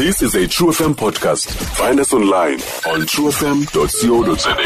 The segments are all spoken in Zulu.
This is a True FM podcast. Find us online on truefm.co.za.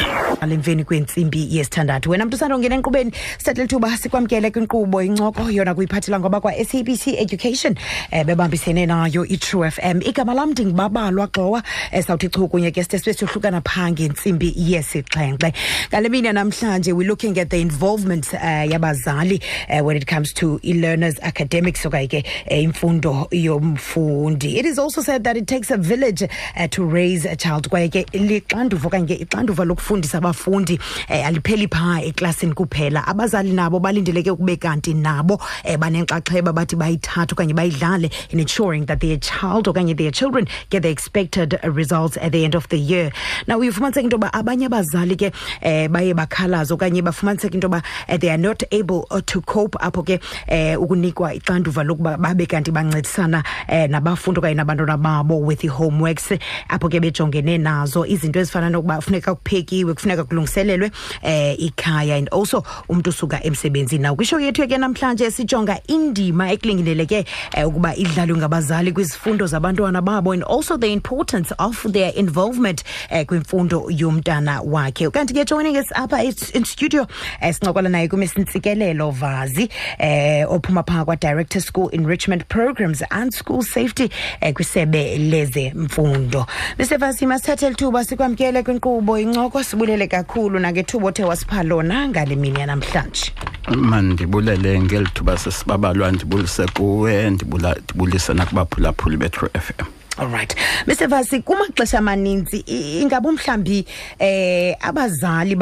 alemveni kwentsimbi yesithandathu wena mntu usanda ungena enkqubeni sithathele thuba sikwamkele kwinkqubo incoko yona kuyiphathela ngoba kwa-sabc education um bebambisene nayo i-true fm igama lam ndingubabalwa xowa um sawuthi chu kunye ke sithe sibe siyohlukana phaa ngentsimbi yesixhenxe ngale mini namhlanje we're looking at the involvement uh, yabazali uh, when it comes to e-learners academics okanye ke imfundo yomfundi it is also said that it takes a village uh, to raise a child. Kwaye ke lixanduva okanye ixanduva lokufundisa abafundi eh, alipheli phaa eklasini kuphela. Abazali nabo balindeleke ukube kanti nabo eh, banenxaxheba bathi bayithathe okanye bayidlale in ensuring that their child okanye their children get the expected results at the end of the year. Now uyifumaniseka into yoba abanye abazali ke eh, baye bakhalaza okanye bafumaniseka into yoba they are not able uh, to cope apho ke eh, ukunikwa ixanduva lokuba babe kanti bancedisana eh, nabafundi okanye nabantwana babo with i-homeworks apho ke bejongene nazo izinto ezifana nokuba funeka kuphekiwe kufuneka kulungiselelwe eh ikhaya and also umntu usuka emsebenzini. Nawo kwisho yethu ke namhlanje sijonga indima ekulindeleke eh, ukuba idlalwe ngabazali kwizifundo zabantwana babo and also the importance of their involvement eh, kwimfundo yomntana wakhe. Kanti ke joining us apha in studio eh, sincokola naye kumisintsikelelo vazi eh, ophuma phaa kwa-director school enrichment programs and school safety eh, kwisebe lezemfundo mse vazi masithathe lithuba sikwamkele kwinkqubo incoko sibulele kakhulu nangethuba othe wasipha lona ngale mini yanamhlanje mandibulele ngeli thuba sesibabalwa ndibulise kuwe ndibulise nakubaphulaphuli betru f m. Alright mr vasi kumaxesha amaninzi ingaba mhlawumbi eh abazali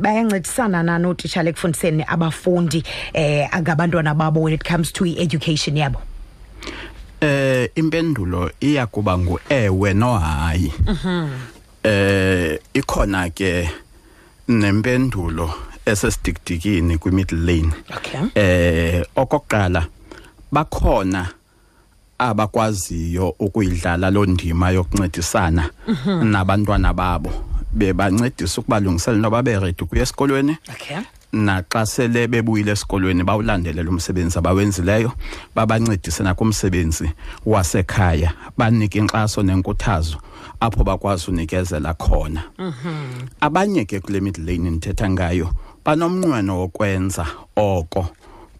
bayancedisana na nootitshala ekufundiseni abafundi eh ngabantwana babo when it comes to i-education yabo eh impendulo iya kuba ngu ewe no hayi. Eh ikhona ke nempendulo esesidikidikini kwi middle lane. Okay. Eh okokuqala bakhona abakwaziyo ukuyidlala lo ndima yokuncedisana nabantwana babo. Bebancedisa ukubalungisela noba beredi ukuya esikolweni. Okay. Naxa sele bebuyile esikolweni bawulandelela umsebenzi abawenzileyo babancedise nakumsebenzi wasekhaya banike inkxaso nenkuthazo apho bakwazi unikezela khona. Abanye ke kule middle lane ndithetha ngayo banomnqweno wokwenza oko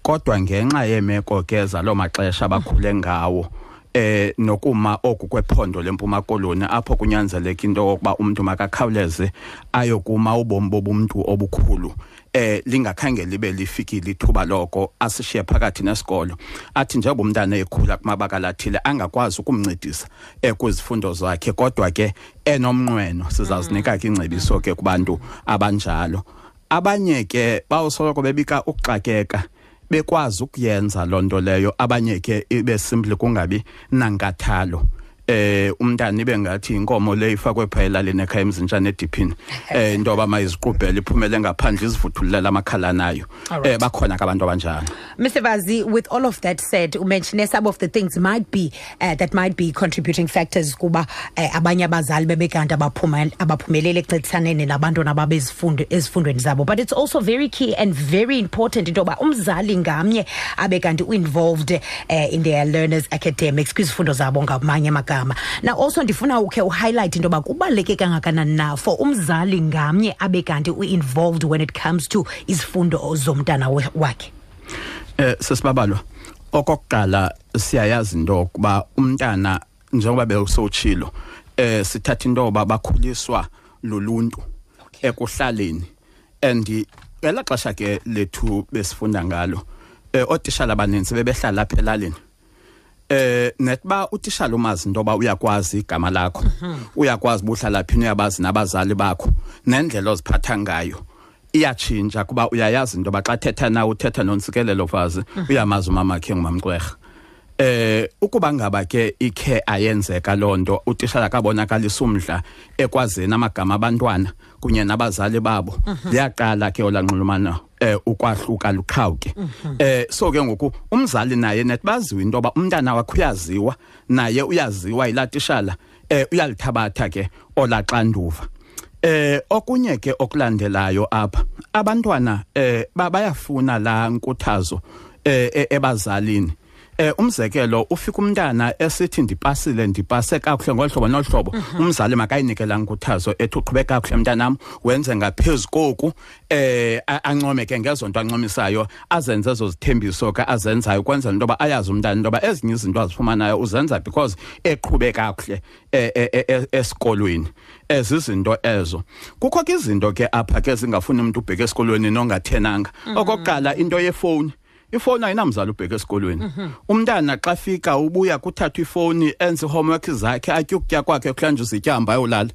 kodwa ngenxa yeemeko ke zaloo maxesha bakhule ngawo eh nokuma oku kwephondo lempuma koloni apho kunyanzeleka into yokuba umuntu makakhawuleze ayokuma ubomi bobumntu obukhulu. Eh lingakhange libe lifikile ithuba loko asishiye phakathi nesikolo. Athi njengoba umntana ekhula kumabaka lathile angakwazi ukumncedisa ekuzifundo zakhe kodwa ke enomnqweno. Sizawuzinika ke ingcebiso ke kubantu abanjalo. Abanye ke bawusoloko bebika ukuxakeka bekwazi ukuyenza loo nto leyo. Abanye ke ibe simple kungabi nankathalo. Eh umntana ibe ngathi inkomo le ifakwe phayela lena ekhaya emzintsha ediphini. Eh into yoba mayiziqubhele iphumele ngaphandle izivuthululela amakhala nayo. Alright. eh bakhona ke abantu abanjalo. Mr. Vazi, with all of that said, you mentioned some of the things might be uh, that might be contributing factors kuba uh, abanye abazali bebekanti abaphuma- abaphumelele ekuncedisaneni nabantwana babo ezifundo- ezifundweni zabo. But it's also very key and very important into yoba umzali ngamnye abe kanti u-involved uh, in their learners academics kwizifundo zabo ngamanye amagama. Now also ndifuna ukhe uhighlight into yoba kubaluleke kangakanani na for umzali ngamnye abe kanti u-involved when it comes to izifundo zomntana wakhe? Eh sesibabalwa. Okokuqala siyayazi into yokuba umntana njengoba bewusotshilo eh sithatha into yoba bakhuliswa luluntu ekuhlaleni. And ngela xesha ke lethu besifunda ngalo eh otishala abaninzi bebehlala lapha elalini eh netba utishala umazi into yoba uyakwazi igama lakho. Uyakwazi ubuhlala phi uyabazi nabazali bakho. Nendlela oziphatha ngayo iyatshintsha kuba uyayazi into yoba xa thetha nawe uthetha nontsikelelo fazi. Uyamazi umamakhe ngumamxwerha eh ukuba ngaba ke ikhe ayenzeka lonto utishala kabonakalisa umdla ekwazeni amagama abantwana kunye nabazali babo. Liyaqala ke olanxulumano eh ukwahluka luqhawuke. Eh so ke ngoku umzali naye netbaziwe into yoba umntana wakhe uyaziwa naye uyaziwa yilatishala eh uyalithabatha ke olaxanduva Eh okunye ke okulandelayo apha abantwana eh ba- bayafuna la nkuthazo eh e- ebazalini. Eh umzekelo ufika umntana esithi ndipasile ndipase kakuhle ngolhlobo nohlobo umzali makayinikela inkuthazo ethi uqhubeka kakuhle mntanam wenze ngaphezulu koku. Eh a- ancome ke ngezonto ancomisayo azenze ezo zithembiso ke azenzayo kwenzela into yoba ayazi umntana into yoba ezinye izinto azifumanayo uzenza because eqhube kakuhle eh, eh, eh, eh, esikolweni. Ezizinto ezo. Kukho ke izinto ke apha ke zingafuni umuntu ubheke esikolweni nongathenanga. Okokuqala into yefoni ifoni ayinamzali ubheke esikolweni. Umntana xa fika ubuya kuthathwa ifoni enze homework zakhe atye ukutya kwakhe kuhlanje izityamba ayolala.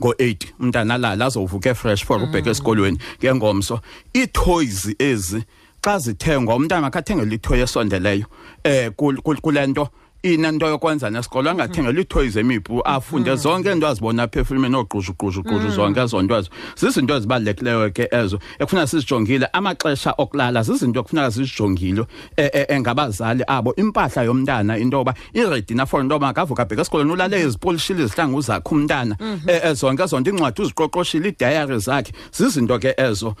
Ngo-8 umntana alala azowuvuka efresh for ubheke esikolweni. Ngengomso ii-toys ezi xa zithengwa umntana makathengele ithoyi esondeleyo eh kul- kul- kule nto inento yokwenza nesikolo angathengela ii-toys emiphu afunde zonke into azibona apha efilmini oogquzhuquzhuquzhu zonke ezo nto ezo. Zizinto ezibalulekileyo ke ezo ekufuneka sizijongile amaxesha okulala zizinto ekufuneka sizijongile engabazali eh, eh, ngabazali abo. Impahla yomntana into yoba iredi na for into yoba makavuka abheka esikolweni ulale izipolishile izihlangu zakhe umntana eh, eh, zonke ezo nto iincwadi uziqoqoshile iidayari zakhe. Zizinto ke ezo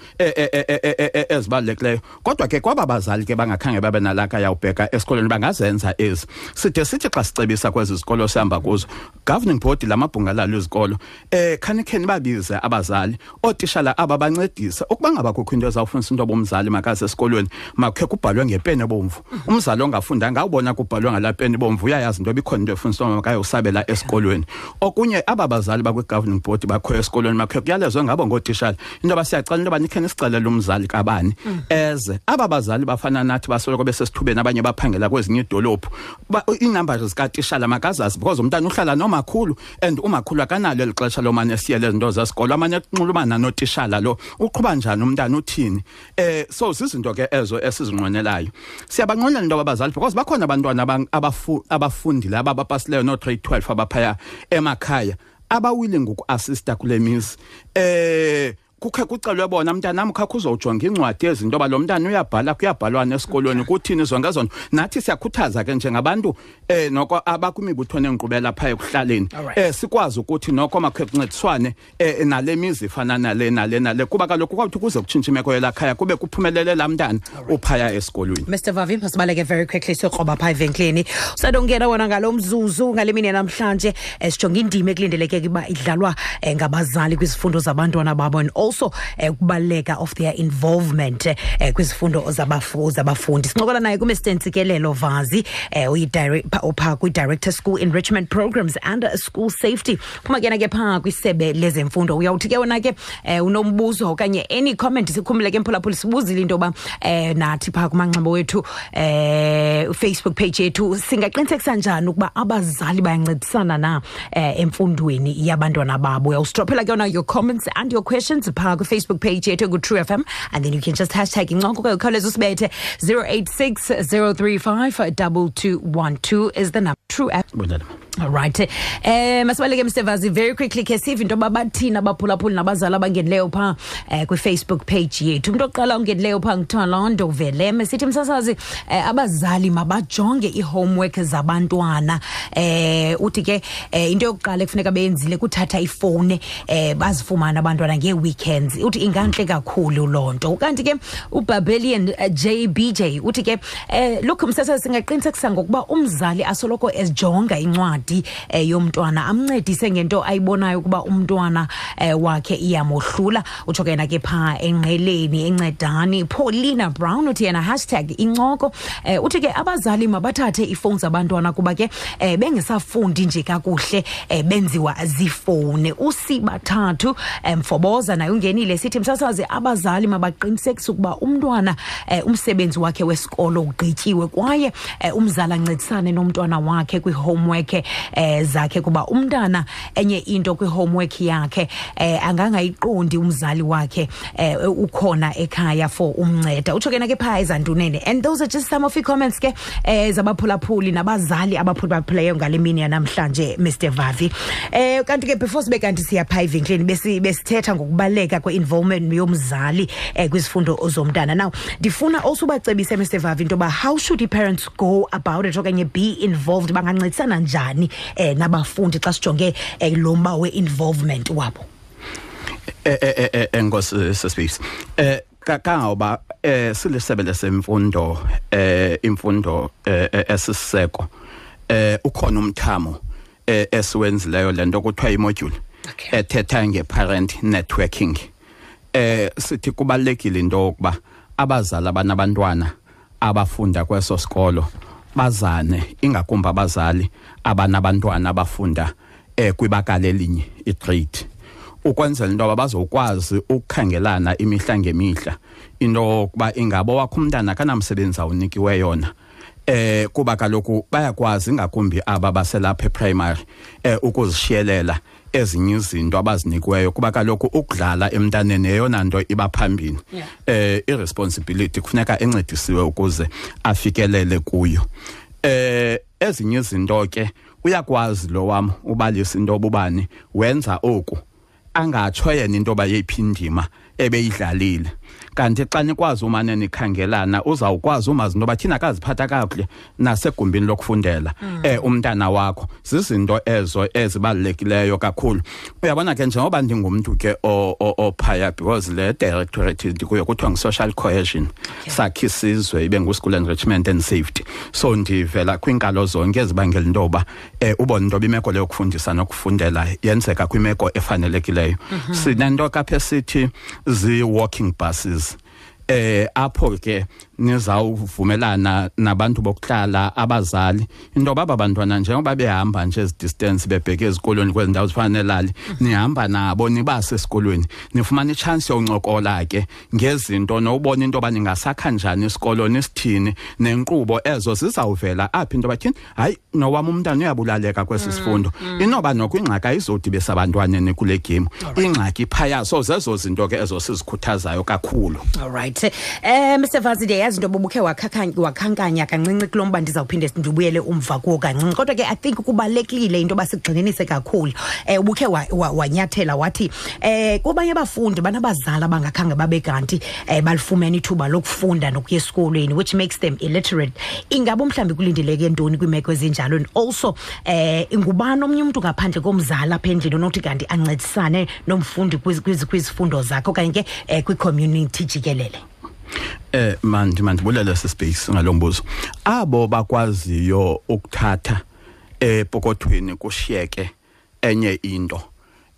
ezibalulekileyo. Kodwa ke kwaba bazali ke bangakhange babe nalaka yawubheka esikolweni bangazenza ezi side sithi xa sicebisa kwezi zikolo sihamba kuzo governing body lamabhunga lalo izikolo eh khanikheni babize abazali ootishala aba bancedise ukuba ngaba kukho into ezawufunisa into bomzali makaze esikolweni. Makhe kubhalwe ngepeni ebomvu. Umzali ongafundanga awubona kubhalwe ngalaa peni ebomvu uyayazi into ibikhona into efunisa into makayosabela esikolweni. Okunye aba bazali bakwi-governing board bakhoyo esikolweni makhe kuyalezwe ngabo ngootishala. Into yoba siyacela into yoba nikhe nisixelele umzali kabani? Eze aba bazali bafana nathi basoloko besesithubeni abanye baphangela kwezinye iidolophu. Ba- iinambari zikatishala makazazi because umntana uhlala nomakhulu and umakhulu akanalo eli xesha lomane esiyele izinto zesikolo. Amane kunxulumana notishala lo. Uqhuba njani umntana uthini? Eh so zizinto ke ezo esizinqwenelayo. Siyabanqwenela into abazali because bakhona abantwana abang- abafu- abafundile ababapasileyo no-grade 12 abaphaya emakhaya abawilling ukuassista kule mizi. Eh kukhe kucelwe bona mntanam khakho uzowujonga incwadi ezinto yoba lo mntana uyabhala kuyabhalwana esikolweni kuthini zonke zonto nathi siyakhuthaza ke njengabantu eh noko abakwimibuthweni enkqubela phaya ekuhlaleni. Alright. eh sikwazi ukuthi noko makhe kuncediswane eh nale mizi ifana nale nale nale. Kuba kaloku kwawuthi kuze kutshintsha imeko yelakhaya kube kuphumelele laa mntana uphaya esikolweni. Mr Vavi masibaleke very quickly sokroba pha evenkileni. Usadongena wona ngalo mzuzu ngale mini namhlanje eh, sijonga indima ekulindeleke ukuba idlalwa eh, ngabazali kwizifundo zabantwana babo. And also eh, ukubaluleka of their involvement eh, kwizifundo zabafu- zabafundi. Sincokola naye kumr ntsikelelo vazi eh, uyi-direct- pha- upha kwi-director school enrichment programs and school safety. Phuma ke na ke phaa kwisebe lezemfundo. Uyawuthi ke wona ke eh, unombuzo okanye any comment sikhumbule ke mphulaphula sibuzile into yoba eh, nathi phaa kumanxeba wethu eh, facebook page yethu singaqinisekisa njani ukuba abazali bayancedisana na eh, emfundweni yabantwana babo? Uyawustrophela ke yona your comments and your questions phaa kwi-facebook page yethu ku-true fm and then you can just hashtag incoko ke ukhawuleza usibethe 086 035 2212 is the number. True app Bulela. All right. Eh masibaleke Mr Vazi very quickly ke sive into babathina abaphulaphuli nabazali abangenileyo pha eh kwi Facebook page yethu. Umuntu oqala ungenileyo pha ngithiwa Londo Veleme sithi msasazi eh, abazali mabajonge ihomework zabantwana. Eh uthi ke eh, into yokuqala ekufuneka beyenzile kuthatha ifone eh bazifumana abantwana ngeweekends. Uthi ingantle kakhulu lonto. Kanti ke uBabelian uh, JBJ uthi ke eh look msasazi singaqinisekisa ngokuba umzali asoloko ezijonga incwadi eh, yomntwana. Amncedise ngento ayibonayo ukuba umntwana eh, wakhe iyamohlula. Utsho ke yena ke phaa enqeleni encedani. Paulina brown uthi yena hashtag incoko. Eh, uthi ke abazali mabathathe ifowuni zabantwana kuba ke eh, bengesafundi nje kakuhle eh, benziwa ziifowuni. Usibathathu eh, mfoboza naye ungenile. Sithi msasazi abazali mabaqinisekise ukuba umntwana eh, umsebenzi wakhe wesikolo ugqityiwe kwaye eh, umzali ancedisane nomntwana wakhe kwi-homework. Eh, zakhe kuba umntana enye into kwi-homework yakhe eh, angangayiqondi umzali wakhe eh, ukhona ekhaya for umnceda. Utsho ke na ke phaa ezantunene. And those are just some of ii-comments ke eh, zabaphulaphuli nabazali abaphulaphulayo ngale mini yanamhlanje mr vavi. Eh, kanti ke before sibe kanti siya phaa evenkileni besi- besithetha ngokubaluleka kwe-involvement yomzali eh, kwizifundo zomntana. Now ndifuna also ubacebise mr vavi into yoba how should i-parents go about it? Okanye be involved bangancedisana njani? Eh, nabafundi xa sijonge eh, lo mba we-involvement wabo? Eh eh eh, eh enkosi sesibisi eh ka- kangoba eh silisebele semfundo eh imfundo eh eh, esiseko eh ukhona umthamo eh esiwenzileyo lento kuthiwa imodule ethetha ngeparent networking. Eh sithi kubalekile into yokuba abazali abanabantwana abafunda kweso sikolo bazane ingakumbi abazali abanabantwana abafunda eh kwibakala elinye igrade. Ukwenzela into yoba bazokwazi ukukhangelana imihla ngemihla into yokuba ingaba wakho umntana kanamsebenzi awunikiwe yona. Eh kuba kaloku bayakwazi ngakumbi aba baselapha eprimary eh ukuzishiyelela. Ezinye izinto abazinikiweyo kuba kaloku ukudlala emntaneni eyona nto iba phambili. Yeah. eh irresponsibility kufuneka encedisiwe ukuze afikelele kuyo. Eh ezinye izinto ke uyakwazi lo wam ubalisa into obubani wenza oku angatsho yena into bayiphi indima ebeyidlalile. Kanti xa nikwazi umane nikhangelana uzawukwazi umazi into yoba thina kaziphatha kakuhle nasegumbini lokufundela mm. eh umntana wakho. Zizinto ezo ezibalulekileyo kakhulu. Uyabona ke njengoba ndingumntu ke o- o- ophaya because le directorate ndikuyo kuthiwa ngu-social cohesion sakhe isizwe ibe ngu-school enrichment and safety. So ndivela kwiinkalo zonke ezibangela into yoba um ubona into bimeko imeko leyo yokufundisa nokufundela yenzeka kwimeko efanelekileyo. Sinento kapha esithi zii-walking buses eh apho ke nizawuvumelana nabantu bokuhlala abazali into baba bantwana njengoba behamba nje ezi distance bebheke ezikolweni kwezi ndawo zifana nelali nihamba nabo nibase esikolweni. Nifumana itshansi yoncokola ke ngezinto nobona into yoba ningasakha njani isikolo nisithini nenkqubo ezo zizawuvela apha into bathini hayi nowam umntana uyabulaleka kwesi sifundo. Inoba nokwingxaki ayizodibisa abantwaneni kule game. Ingxaki phaya so zezo zinto ke ezo sizikhuthazayo kakhulu. All right. Um mr vazi ndiyayazi into bobukhe wakhakha- wakhankanya kancinci kulo mba ndizawuphinde ndibuyele umva kuwo kancinci. Kodwa ke i think kubalulekile into yoba sigxininise kakhulu. Um ubukhe wa- wa- wanyathela wathi um kubanye abafundi banabazali abangakhange babe kanti um balifumene ithuba lokufunda nokuya esikolweni which makes them illiterate. Ingaba mhlawumbi kulindeleke ntoni kwiimeko ezinjalo? And also um ngubani omnye umntu ngaphandle komzali apha endlini onothi kanti ancedisane nomfundi kwizi- kwizi- kwizifundo zakhe okanye ke um kwicommunity jikelele? Eh mandi mandibulele sispace ngalombuzo abo bakwaziyo ukuthatha epokothweni kushiyeke enye into.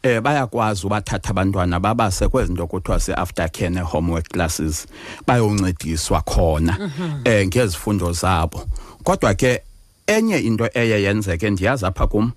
Eh bayakwazi ubathatha abantwana babase kwezinto kuthiwa se-after care ne-homework classes bayoncediswa khona eh ngezifundo zabo. Kodwa ke enye into eye yenzeke ndiyazi apha kum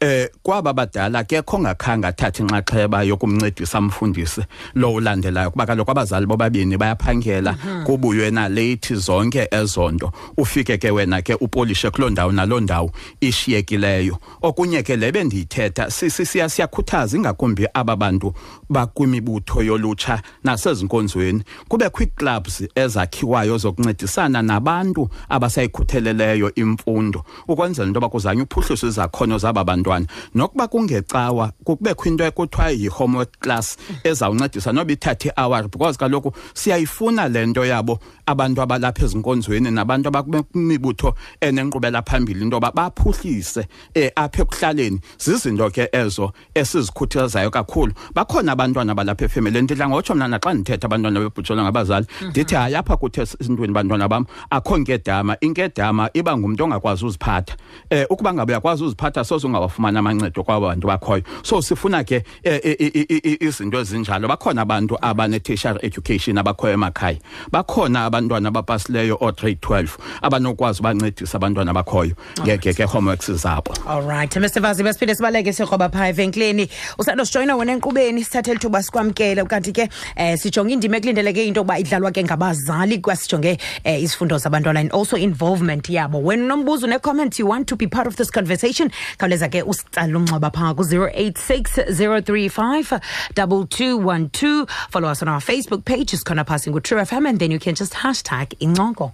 eh kwaba badala ke khongakhanga athatha inxaxheba yokumncedisa amfundisi lo ulandelayo kuba kaloku abazali bobabini bayaphangela kubuywe na late zonke ezonto ufike ke wena ke upolishe kuloo ndawo naloo ndawo ishiyekileyo. Okunye ke lebe ndiyithetha sisi siya siyakhuthaza ingakumbi aba bantu bakwimibutho yolutsha nasezinkonzweni. Kubekho ii-clubs ezakhiwayo zokuncedisana nabantu abasayikhutheleleyo imfundo. Ukwenzela into yoba kuzanywe uphuhliso izakhono zaba bantwana nokuba kungecawa kubekho into ekuthiwa yi-homework class ezawuncedisa noba ithathe iawari because kaloku siyayifuna le nto yabo abantu abalapha ezinkonzweni nabantu abakwimibutho enenkqubela phambili into yoba baphuhlise um apha ekuhlaleni. Zizinto ke ezo esizikhuthazayo kakhulu. Bakhona abantwana balapha efemelini ndidla ngotsho mna naxa ndithetha abantwana bebhutshelwa ngabazali ndithi hayi apha kuthi esintwini bantwana bam akho nkedama inkedama iba ngumntu ongakwazi uziphatha. Um ukuba ngabe uyakwazi uziphatha soze ungawafumani amancedo kwaba bantu bakhoyo. So sifuna ke eh, eh, i- i- i- izinto ezinjalo. Bakhona abantu abane-tertiary education abakhoyo emakhaya. Bakhona abantwana abapasileyo oo-grade 12 abanokwazi ubancedisa abantwana bakhoyo ngeke ke homeworks zabo. Alright mr. Vazi besiphinde sibaleke sikroba phaa evenkileni. Usando sijoyina wena enkqubeni sithathe lithuba sikwamkele. Kanti ke um sijonge indima ekulindeleke into yokuba idlalwa ke ngabazali kwasijonge um izifundo zabantwana and also involvement yabo. Wena unombuzo une-comment you want to be part of this conversation? Khawuleza ke usitsala umnxeba phaa ku-086 035 2212 follow us on our facebook page isikhona phasi ngu-true fm and then you can just hashtag incoko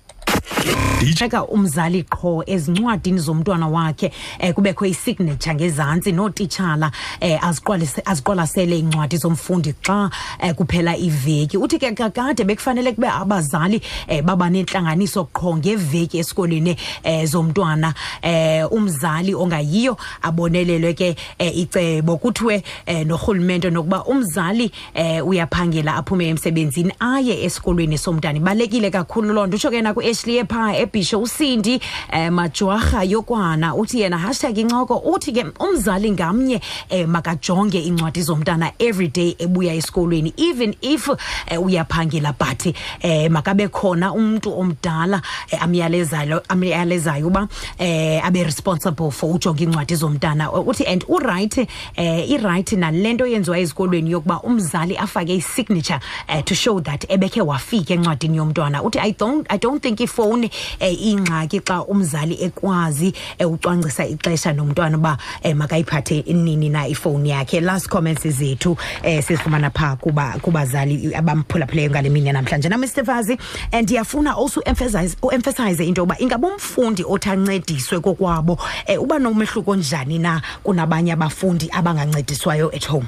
eka umzali qho ezincwadini zomntwana wakhe eh kubekho isignature ngezantsi nootitshala eh aziqwalise aziqwalasele incwadi zomfundi xa eh, kuphela iveki. Uthi ke kakade bekufanele kube abazali eh, baba nentlanganiso qho ngeveki esikoleni eh, zomntwana. Eh umzali ongayiyo abonelelwe ke eh, icebo. Kuthiwe eh, norhulumente nokuba umzali eh, uyaphangela aphume emsebenzini aye esikolweni somntana. Ibalekile kakhulu loo nto. Utsho ke naku-ashley ephaa ebhisho usindi um majwarha yokwana. Uthi yena hashtag incoko uthi ke umzali ngamnye um makajonge iincwadi zomntana everyday ebuya esikolweni. Even if um uyaphangela but um makabe khona umntu omdala amyalezayo uba um abe responsible for ujonga iincwadi zomntana. Uthi and urayithi um irayithi nale nto yenziwa ezikolweni yokuba umzali afake isignature to show that ebekhe wafika encwadini yomntwana. Uthi i don't, I don't think ifowuni um ingxaki xa umzali ekwazi um ucwangcisa ixesha nomntwana uba um makayiphathe nini na ifowuni yakhe. Last comments zethu um sizifumana phaa kuba kubazali abamphulaphulayo ngale mini yanamhlanje. Na mr vazi? And ndiyafuna also emphasize uemphasize into yokuba ingaba umfundi othi ancediswe kokwabo um uba nomehluko njani na kunabanye abafundi abangancediswayo at home?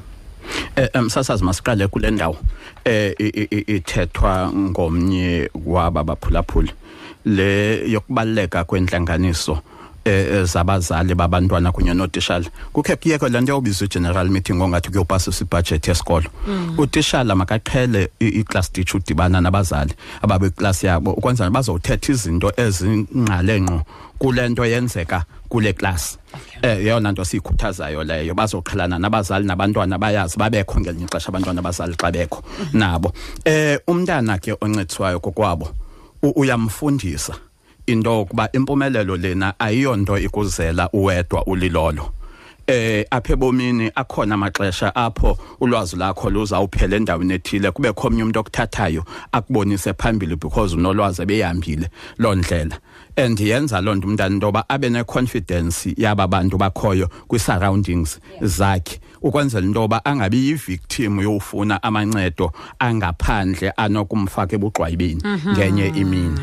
Eh umsasazi masiqale kule ndawo eh ithethwa ngomnye waba baphulaphuli. Le yokubaleka kwenhlanganiso eh zabazali babantwana kunye notishala kukhe kuyeke lento yobizwa general meeting ongathi kuyopasa ibudget yesikolo. Utishala makaqhele iclass teacher udibana nabazali ababe class yabo ukwenza bazothetha izinto ezingqale ngqo kulento yenzeka kule class. Eh yona nto siyikhuthazayo leyo. Bazoqhelana nabazali nabantwana bayazi babekho ngelinye ixesha abantwana abazali xa bekho nabo. Eh umntana ke oncediswayo kokwabo uyamfundisa into okuba impumelelo lena ayiyonto ikuzela uwedwa ulilolo. Eh apha ebomini akhona amaxesha apho ulwazi lakho luzawuphela endaweni ethile kube khomnye umuntu okuthathayo akubonise phambili because unolwazi ebehambile londlela and yenza lonto umntana intoba abe ne confidence yaba bantu bakhoyo kwi surroundings zakhe. Ukwenzela intoba angabi yivictim yofuna amancedo angaphandle anokumfaka ebuqwayibeni ngenye imini.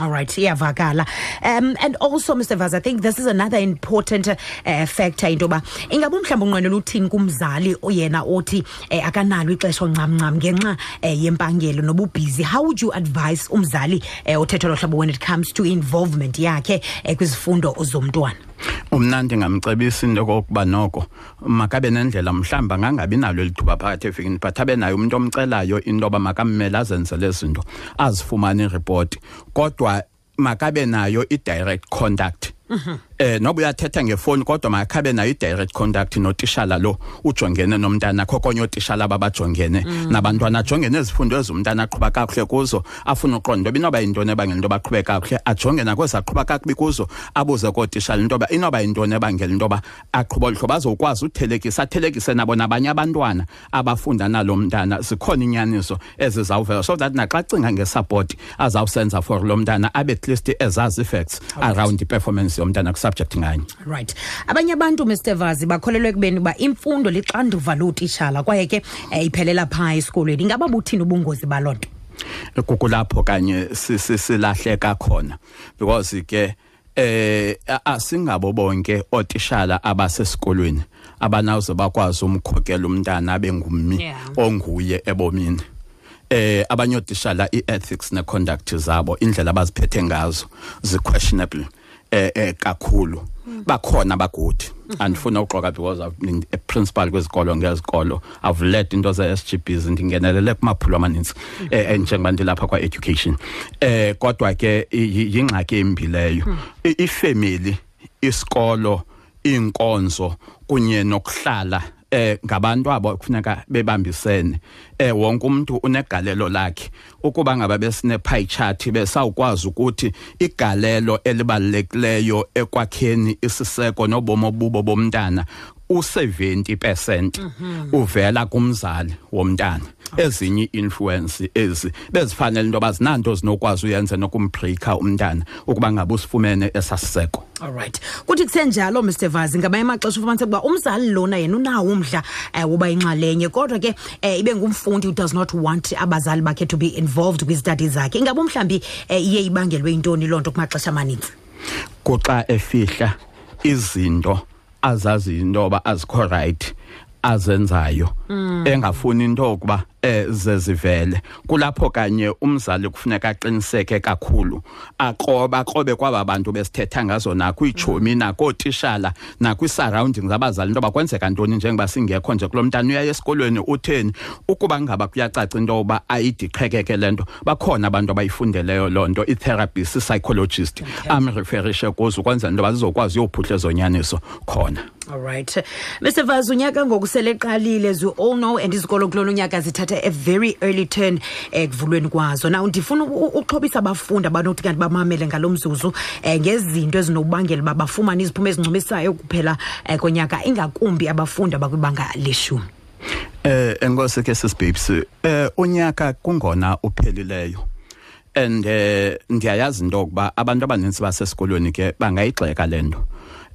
All right, iyavakala. Um and also Mr Vaz I think this is another important uh, factor into ba ingabe mhlawumbe unqwenela uthini kumzali oyena othi eh, akanalo ixesha oncamncam ngenxa eh, yempangelo nobubhizi how would you advise umzali eh, othetha lo hlobo when it comes to involvement yakhe eh, kwizifundo zomntwana? Umna ndingamcebisa into kokuba noko makabe nendlela mhlawumbi angangabi nalo lithuba phakathi evikini but abe nayo umuntu omcelayo into yoba makammele azenzele zinto azifumane iripoti kodwa makabe nayo i-direct contact. eh noba uyathetha ngefoni kodwa makhabe nayo i-direct contact notishala lo ujongene nomntana kho konye otishala ababajongene nabantwana ajongene ezifundo ezumntana aqhuba kakuhle kuzo afuna uqonda into inoba yintoni ebangela into baqhube kakuhle ajonge nakwezi aqhuba kakubi kuzo abuze kootishala into yoba inoba yintoni ebangela into yoba aqhuba olu hlobo azokwazi uthelekisa athelekise nabo nabanye abantwana abafunda nalo mntana. Zikhona inyaniso ezizawuvela. So that naxa cinga ngesapoti azawusenza for lo mntana abe at least ezazi facts around i-performance. Yomntana kwisubject nganye. Right. Abanye abantu mr vazi bakholelwa ekubeni uba imfundo lixanduva lootishala kwaye ke um iphelela phaa esikolweni. Ingaba buthini ubungozi baloo nto? Kukulapho kanye silahleka khona. Because ke eh asingabo bonke otishala abasesikolweni abanawuze bakwazi umkhokela umntana abe ngummi Yeah. onguye ebomini. Eh abanye otishala iethics neconduct zabo indlela abaziphethe ngazo ziquestionable eh eh kakhulu. Bakhona abagudi andifuna uxoka because I've been a principal kwezikolo ngezikolo I've led into ze SGBs ndingenelele kumaphulo amaninzi eh njengoba ndilapha kwa education eh kodwa ke i- i- yingxaki embileyo ifamily isikolo inkonzo kunye nokuhlala eh ngabantu abo kufuneka bebambisene. Eh wonke umuntu unegalelo lakhe. Ukuba ngaba besine pie chart besawukwazi ukuthi igalelo elibalulekileyo ekwakheni isiseko nobomo bubo bomntana u70% uvela kumzali womntana. Ezinye influence ezi bezifanele into bazinanto zinokwazi uyenza nokumbreaka umntana ukuba ngabe usifumene esasiseko alright kuthi kusenjalo mr vazi ngamanye amaxesha ufumanise ukuba umzali lona yena unawo umdla um woba yinxalenye. Kodwa ke um ibe ngumfundi who does not want abazali bakhe to be involved kwizitadi zakhe. Ingabe mhlawumbi um iye ibangelwe yintoni loo nto kumaxesha amaninzi? Kuxa efihla izinto azazi into yoba azikho right azenzayo. Engafuni into yokuba eh zezivele kulapho kanye umzali kufuneka aqiniseke kakhulu aqoba aqobe kwaba bantu besithetha ngazo nakho ichomi nakho tishala nakho isurroundings abazali into bakwenzeka ntoni njengoba singekho nje kulomntana uya esikolweni utheni? Ukuba ngaba kuyacaca into yoba ayidiqhekeke lento bakhona abantu abayifundeleyo lonto itherapist psychologist amreferishe kuzo ukwenza into bazizokwazi uyophuhla ezonyaniso khona. Alright mr vaz unyaka ngoku sele eqalile as you all know and izikolo kulona unyaka zithatha a very early turn ekuvulweni kwazo. Now ndifuna u- u- uxhobisa abafundi abanokuthi kanti bamamele ngalo mzuzu um ngezinto ezinobangela uba bafumane iziphumo ezincumisayo kuphela um konyaka ingakumbi abafundi abakwibanga leshumi. Eh enkosi ke sisibabes eh unyaka kungona uphelileyo? And eh ndiyayazi into yokuba abantu abaninzi basesikolweni ke bangayigxeka lento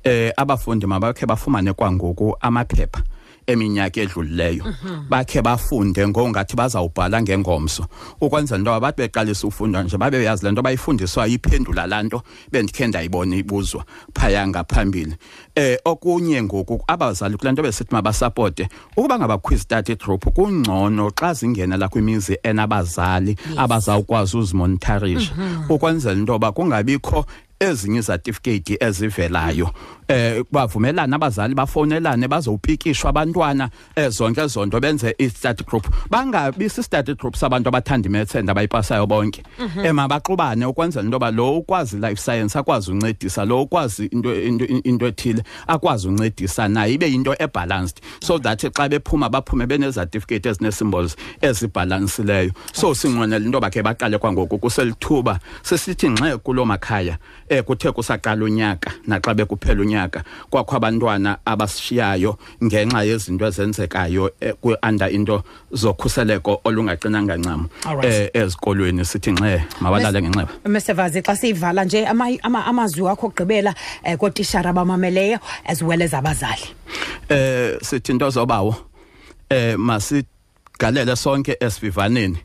eh abafundi mabakhe bafumane kwangoku amaphepha. Eminyaka edlulileyo. Bakhe bafunde ngongathi bazawubhala ngengomso. Ukwenza into abathi beqalisa ufunda nje babe yazi lento bayifundiswa iphendula lanto bendikhe ndayibona ibuzwa phaya ngaphambili. Eh okunye ngoku abazali kulento besithi mabasapote ukuba ngaba quiz study group kungcono xa zingena la kwimizi enabazali abazawukwazi uzimonitorisha ukwenzela into yoba kungabikho ezinye izatifiketi ezivelayo. Eh bavumelana abazali bafonelane bazowupikishwa abantwana eh, zonke zonto benze i-study group. Bangabi si-study group sabantu abathanda imethenda abayipasayo bonke. Emabaxubane ukwenzela into yoba lo ukwazi life science akwazi uncedisa lo ukwazi into into into ethile akwazi uncedisa naye ibe into ebalanced. So that xa bephuma baphume benezatifiketi ezine-symbols ezibhalansileyo so sinqwenela into bakhe baqale kwangoku kuselithuba sesithi ngxe kuloo makhaya eh kuthe kusaqala unyaka naxa bekuphela unyaka kwakho abantwana abasishiyayo ngenxa yezinto ezenzekayo eh, ku- under into zokhuseleko olungaqinanga ncam Alright. eh ezikolweni. Sithi ngxe mabalale ngenxeba. Mr. Vazi xa siyivala nje ama- ama- amazwi wakho okugqibela um kootishara abamameleyo as well as abazali. Eh sithi into zobawo eh masigalele sonke esivivaneni.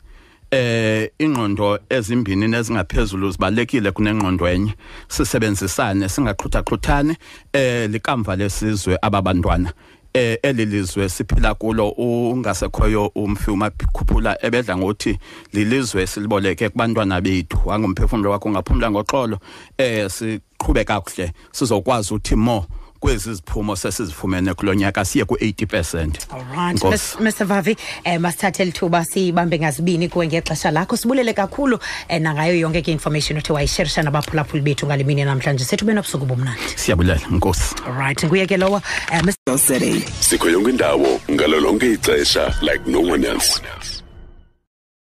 Eh ingqondo ezimbini nezingaphezulu zibalekile kunengqondo enye. Sisebenzisane singaqhuthaxhuthane eh likamva lesizwe ababantwana. Eh elilizwe siphila kulo ungasekhoyo umfi umakhuphula ebedla ngothi lilizwe siliboleke kubantwana bethu. Wangumphefumulo wakho ungaphumula ngoxolo eh siqhube kakuhle. Sizokwazi uthi more kwezi ziphumo sesizifumene kulonyaka siye ku80%. Alright, Nkosi. Mr. Vavi, eh masithathe lithuba sibambe ngazibini kuwe ngexesha lakho. Sibulele kakhulu eh, nangayo yonke ke information othi wayisherisha nabaphulaphuli bethu ngalimini namhlanje. Sethu benobusuku bomnandi. Siyabulela Nkosi. Alright, nguye ke lowa eh, Mr. sikho yonke indawo ngalo lonke ixesha like no one else